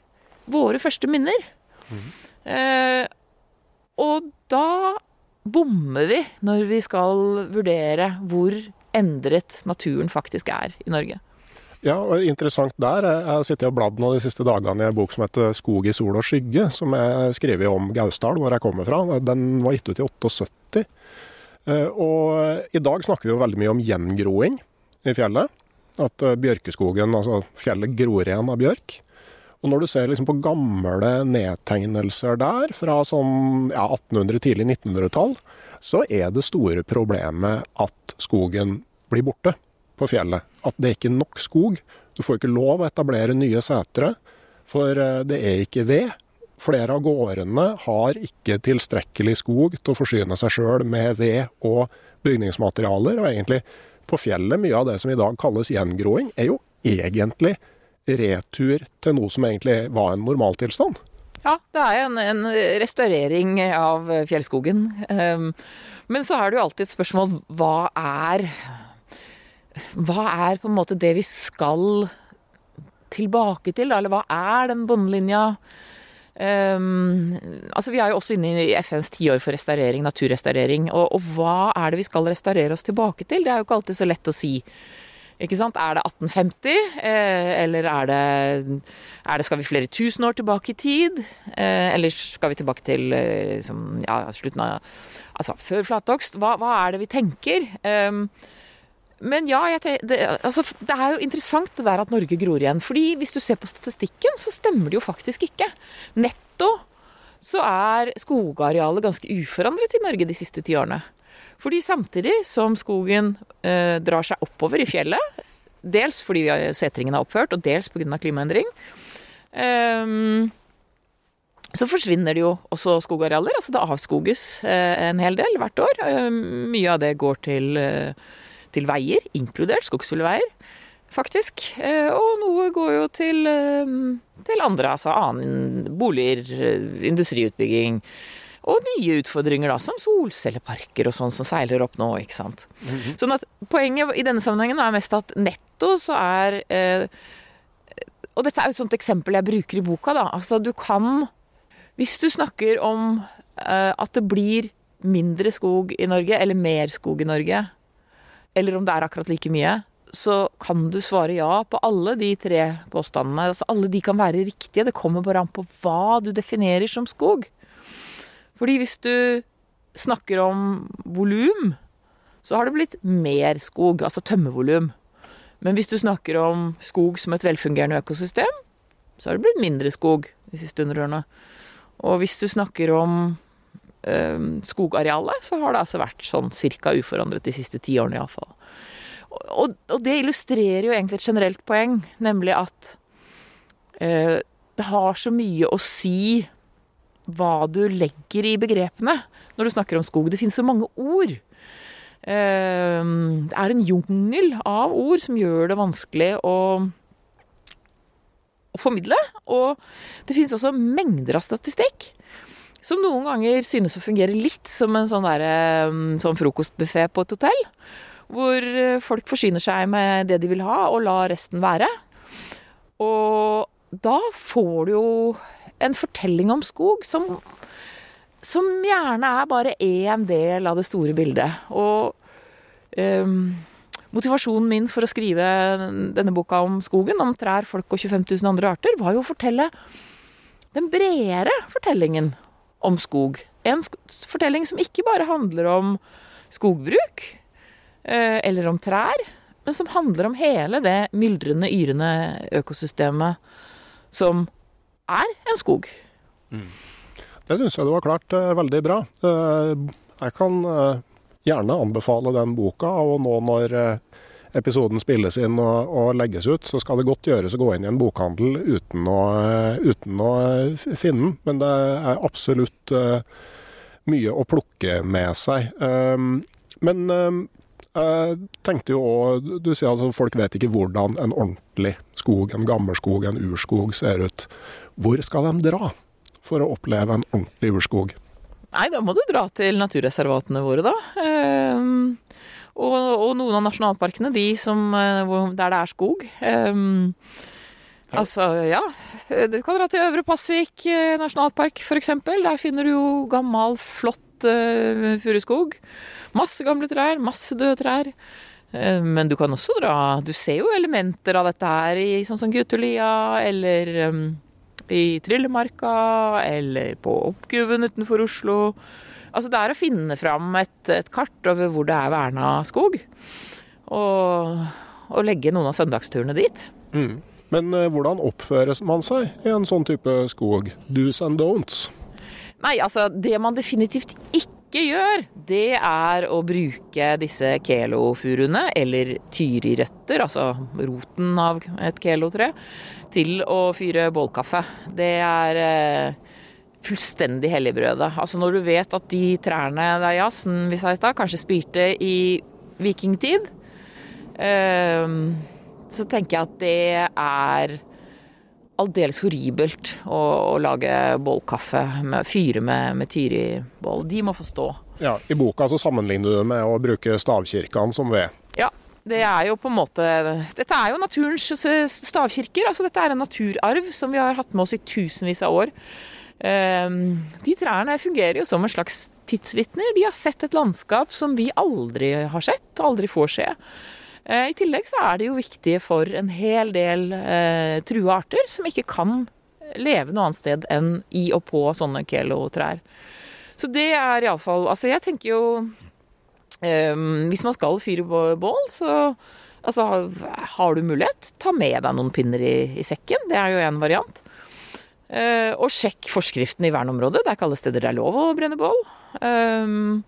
våre første minner. Mm. Eh, og da bommer vi når vi skal vurdere hvor endret naturen faktisk er i Norge. Ja, og interessant der. Jeg har sittet og bladd nå de siste dagene i en bok som heter 'Skog i sol og skygge', som er skrevet om Gausdal, hvor jeg kommer fra. Den var gitt ut i 78. Eh, og i dag snakker vi jo veldig mye om gjengroing i fjellet. At eh, bjørkeskogen, altså fjellet, gror igjen av bjørk. Og når du ser liksom på gamle nedtegnelser der, fra sånn ja, 1800-, tidlig 1900-tall, så er det store problemet at skogen blir borte på fjellet. At det er ikke nok skog. Du får ikke lov å etablere nye setre, for eh, det er ikke ved. Flere av gårdene har ikke tilstrekkelig skog til å forsyne seg sjøl med ved og bygningsmaterialer. Og egentlig på fjellet, mye av det som i dag kalles gjengroing, er jo egentlig retur til noe som egentlig var en normaltilstand. Ja, det er en, en restaurering av fjellskogen. Um, men så er det jo alltid et spørsmål hva er Hva er på en måte det vi skal tilbake til, Eller hva er den båndlinja? Um, altså Vi er jo også inne i FNs tiår for restaurering, naturrestaurering. Og, og, hva er det vi skal restaurere oss tilbake til? Det er jo ikke alltid så lett å si. Ikke sant? Er det 1850, eh, eller er det, er det, Skal vi flere tusen år tilbake i tid? Eh, eller skal vi tilbake til eh, liksom, ja, slutten av Altså før flatokst? Hva, hva, er det vi tenker? Um, men ja, tenker, det, altså, det, er jo interessant det der at Norge gror igjen. fordi hvis du ser på statistikken, så stemmer det jo faktisk ikke. Netto så er skogarealet ganske uforandret i Norge de siste ti årene. Fordi samtidig som skogen eh, drar seg oppover i fjellet, dels fordi setringen har opphørt, og dels pga. klimaendring, eh, så forsvinner det jo også skogarealer. Altså det avskoges eh, en hel del hvert år. Eh, mye av det går til eh, til veier, inkludert skogsbilveier, faktisk. Eh, og noe går jo til, eh, til andre, altså annen boliger, eh, industriutbygging. Og nye utfordringer, da, som solcelleparker og sånn som seiler opp nå, ikke sant. Mm -hmm. Sånn at poenget i denne sammenhengen er mest at netto så er eh, Og dette er jo et sånt eksempel jeg bruker i boka, da. Altså du kan Hvis du snakker om eh, at det blir mindre skog i Norge, eller mer skog i Norge, eller om det er akkurat like mye, så kan du svare ja på alle de tre påstandene. Altså, alle de kan være riktige. Det kommer bare an på hva du definerer som skog. Fordi hvis du snakker om volum, så har det blitt mer skog, altså tømmervolum. Men hvis du snakker om skog som et velfungerende økosystem, så har det blitt mindre skog de siste hundreårene. Og hvis du snakker om skogarealet, så har det altså vært sånn cirka uforandret de siste ti årene iallfall. Og, og det illustrerer jo egentlig et generelt poeng, nemlig at eh, det har så mye å si hva du legger i begrepene når du snakker om skog. Det finnes så mange ord. Eh, det er en jungel av ord som gjør det vanskelig å, å formidle. Og det finnes også mengder av statistikk som noen ganger synes å fungere litt som en sånn, der, sånn frokostbuffé på et hotell. Hvor folk forsyner seg med det de vil ha, og lar resten være. Og da får du jo en fortelling om skog som, som gjerne er bare én del av det store bildet. Og um, motivasjonen min for å skrive denne boka om skogen, om trær, folk og 25 000 andre arter, var jo å fortelle den bredere fortellingen om skog. En sk fortelling som ikke bare handler om skogbruk eh, eller om trær, men som handler om hele det myldrende, yrende økosystemet som er en skog. Mm. Det syns jeg du har klart eh, veldig bra. Eh, jeg kan uh, gjerne anbefale den boka, og nå når episoden spilles inn og, og, legges ut, så skal det godt gjøres å gå inn i en bokhandel uten å, uten å finne den. Men det er absolutt mye å plukke med seg. men jeg tenkte jo òg Du sier altså folk vet ikke hvordan en ordentlig skog, en gammelskog, en urskog ser ut. Hvor skal de dra for å oppleve en ordentlig urskog? Nei, da må du dra til naturreservatene våre, da. Um, og, og, noen av nasjonalparkene, de som, eh, der det er skog. Um. Altså, ja. Du kan dra til Øvre Pasvik eh, nasjonalpark, f.eks. Der finner du jo gammel, flott uh, furuskog. Masse gamle trær, masse døde trær. Uh, men du kan også dra Du ser jo elementer av dette her i sånn som Guttulia eller um, i Trillemarka eller på Oppguven utenfor Oslo. Altså det er å finne fram et, et kart over hvor det er verna skog. Og, og, legge noen av søndagsturene dit. Mm. Men eh, hvordan oppfører man seg i en sånn type skog? Do's and don'ts? Nei, altså det man definitivt ikke gjør, det er å bruke disse kelofuruene, eller tyrirøtter, altså roten av et kelotre, til å fyre bålkaffe. Det er eh, fullstendig helligbrødet. Altså når du vet at de trærne der jazzen vi sa i stad, kanskje spirte i vikingtid, eh, så tenker jeg at det er aldeles horribelt å, å lage bålkaffe, med, fyre med, med tyribål. De må få stå. Ja, I boka så sammenligner du det med å bruke stavkirkene som ved. Ja, det er jo på en måte Dette er jo naturens stavkirker. altså Dette er en naturarv som vi har hatt med oss i tusenvis av år. Ehm, de trærne fungerer jo som en slags tidsvitner. De har sett et landskap som vi aldri har sett, aldri får se. Eh, I tillegg så er de jo viktige for en hel del eh, trua arter som ikke kan leve noe annet sted enn i og på sånne kelotrær. Så det er iallfall Altså, jeg tenker jo Um, hvis man skal fyre bål, så altså, har du mulighet, ta med deg noen pinner i, i sekken. Det er jo en variant. Uh, og sjekk forskriften i verneområdet. Det er ikke alle steder det er lov å brenne bål. Um,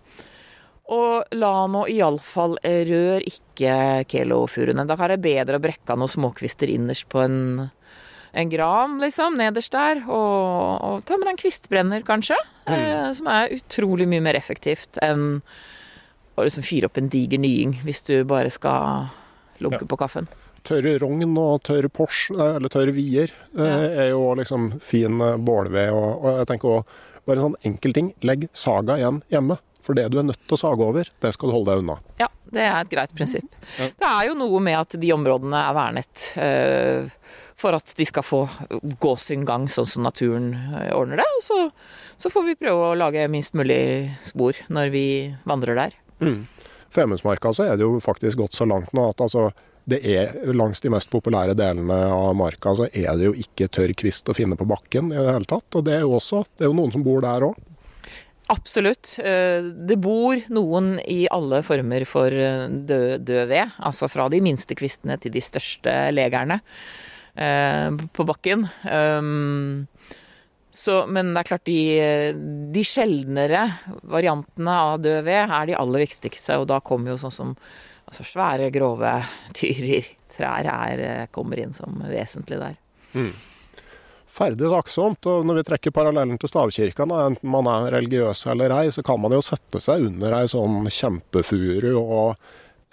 og la nå iallfall rør ikke kelofuruene. Da er det bedre å brekke av noen småkvister innerst på en, en gran, liksom, nederst der. Og, og ta med deg en kvistbrenner, kanskje. Mm. Uh, som er utrolig mye mer effektivt enn å liksom fyre opp en diger nying hvis du bare skal lunke ja. på kaffen. Tørr rogn og tørr Porsche, eller tørr Vier, eh, ja. er jo liksom fin eh, bålved. Og, og jeg tenker også, bare en sånn enkel ting, legg saga igjen hjemme. For det du er nødt til å sage over, det skal du holde deg unna. Ja, det er et greit prinsipp. Ja. Det er jo noe med at de områdene er vernet øh, for at de skal få gå sin gang sånn som naturen ordner det. Og så, så får vi prøve å lage minst mulig spor når vi vandrer der. Mm. Femundsmarka så er det jo faktisk gått så langt nå at altså, det er langs de mest populære delene av marka så er det jo ikke tørr kvist å finne på bakken i det hele tatt. Og det er jo også det er jo noen som bor der òg. Absolutt. Eh, det bor noen i alle former for eh, død, død ved. Altså fra de minste kvistene til de største legerne. eh, på bakken. Så, men det er klart, de, de sjeldnere variantene av død ved er de aller viktigste, og da kommer jo sånn som altså svære, grove tyrer, trær, er, kommer inn som vesentlig der. Mm. Ferdig aktsomt, og når vi trekker parallellen til stavkirka, enten man er religiøs eller ei, så kan man jo sette seg under ei sånn kjempefuru og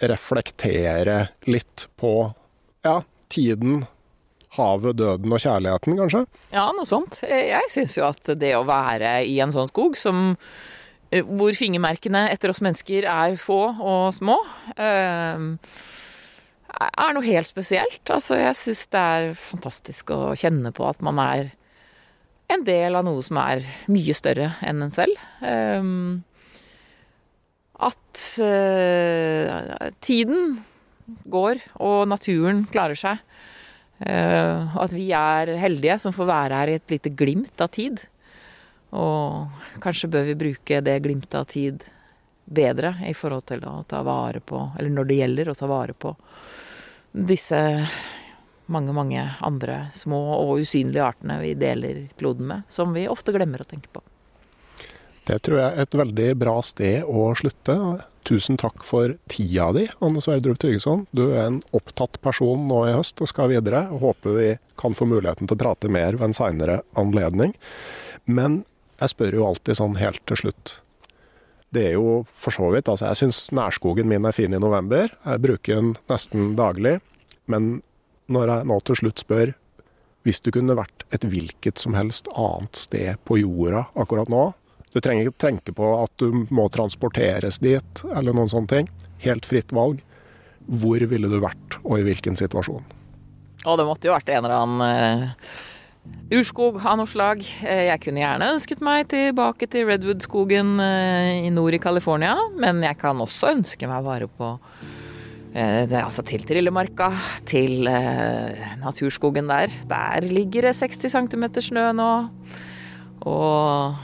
reflektere litt på ja, tiden, havet, døden og kjærligheten, kanskje? Ja, noe sånt. Jeg syns jo at det å være i en sånn skog som hvor fingermerkene etter oss mennesker er få og små, øh, er noe helt spesielt. Altså, jeg syns det er fantastisk å kjenne på at man er en del av noe som er mye større enn en selv. Um, at uh, tiden går, og naturen klarer seg. Uh, at vi er heldige som får være her i et lite glimt av tid. Og kanskje bør vi bruke det glimtet av tid bedre i forhold til å ta vare på Eller når det gjelder å ta vare på disse mange, mange andre små og usynlige artene vi deler kloden med, som vi ofte glemmer å tenke på. Det tror jeg er et veldig bra sted å slutte. Tusen takk for tida di, Anne Sverdrup Tygeson. Du er en opptatt person nå i høst og skal videre. Håper vi kan få muligheten til å prate mer ved en seinere anledning. Men jeg spør jo alltid sånn helt til slutt. Det er jo for så vidt Altså, jeg syns nærskogen min er fin i november. Jeg bruker den nesten daglig. Men når jeg nå til slutt spør hvis du kunne vært et hvilket som helst annet sted på jorda akkurat nå Du trenger ikke tenke på at du må transporteres dit, eller noen sånne ting. Helt fritt valg. Hvor ville du vært, og i hvilken situasjon? Å, det måtte jo vært en eller annen uh Urskog av noe slag. Eh, jeg kunne gjerne ønsket meg tilbake til Redwood-skogen eh, i nord i California, men jeg kan også ønske meg vare på eh, det, altså til Trillemarka, til naturskogen der. Der ligger det 60 cm snø nå. Og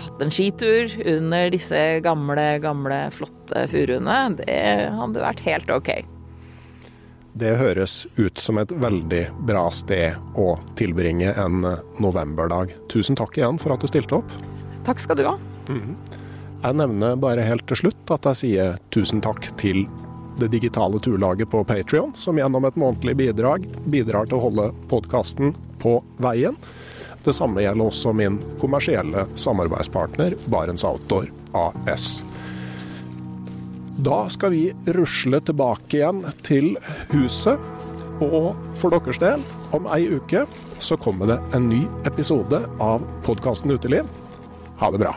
tatt en skitur under disse gamle, gamle, flotte furuene. Det hadde vært helt ok. Det høres ut som et veldig bra sted å tilbringe en novemberdag. Tusen takk igjen for at du stilte opp. Takk skal du ha. Mm -hmm. Jeg nevner bare helt til slutt at jeg sier tusen takk til det digitale turlaget på Patrion, som gjennom et månedlig bidrag bidrar til å holde podkasten på veien. Det samme gjelder også min kommersielle samarbeidspartner Barents Outdoor AS. Da skal vi rusle tilbake igjen til huset. Og for deres del, om ei uke så kommer det en ny episode av podkasten Uteliv. Ha det bra.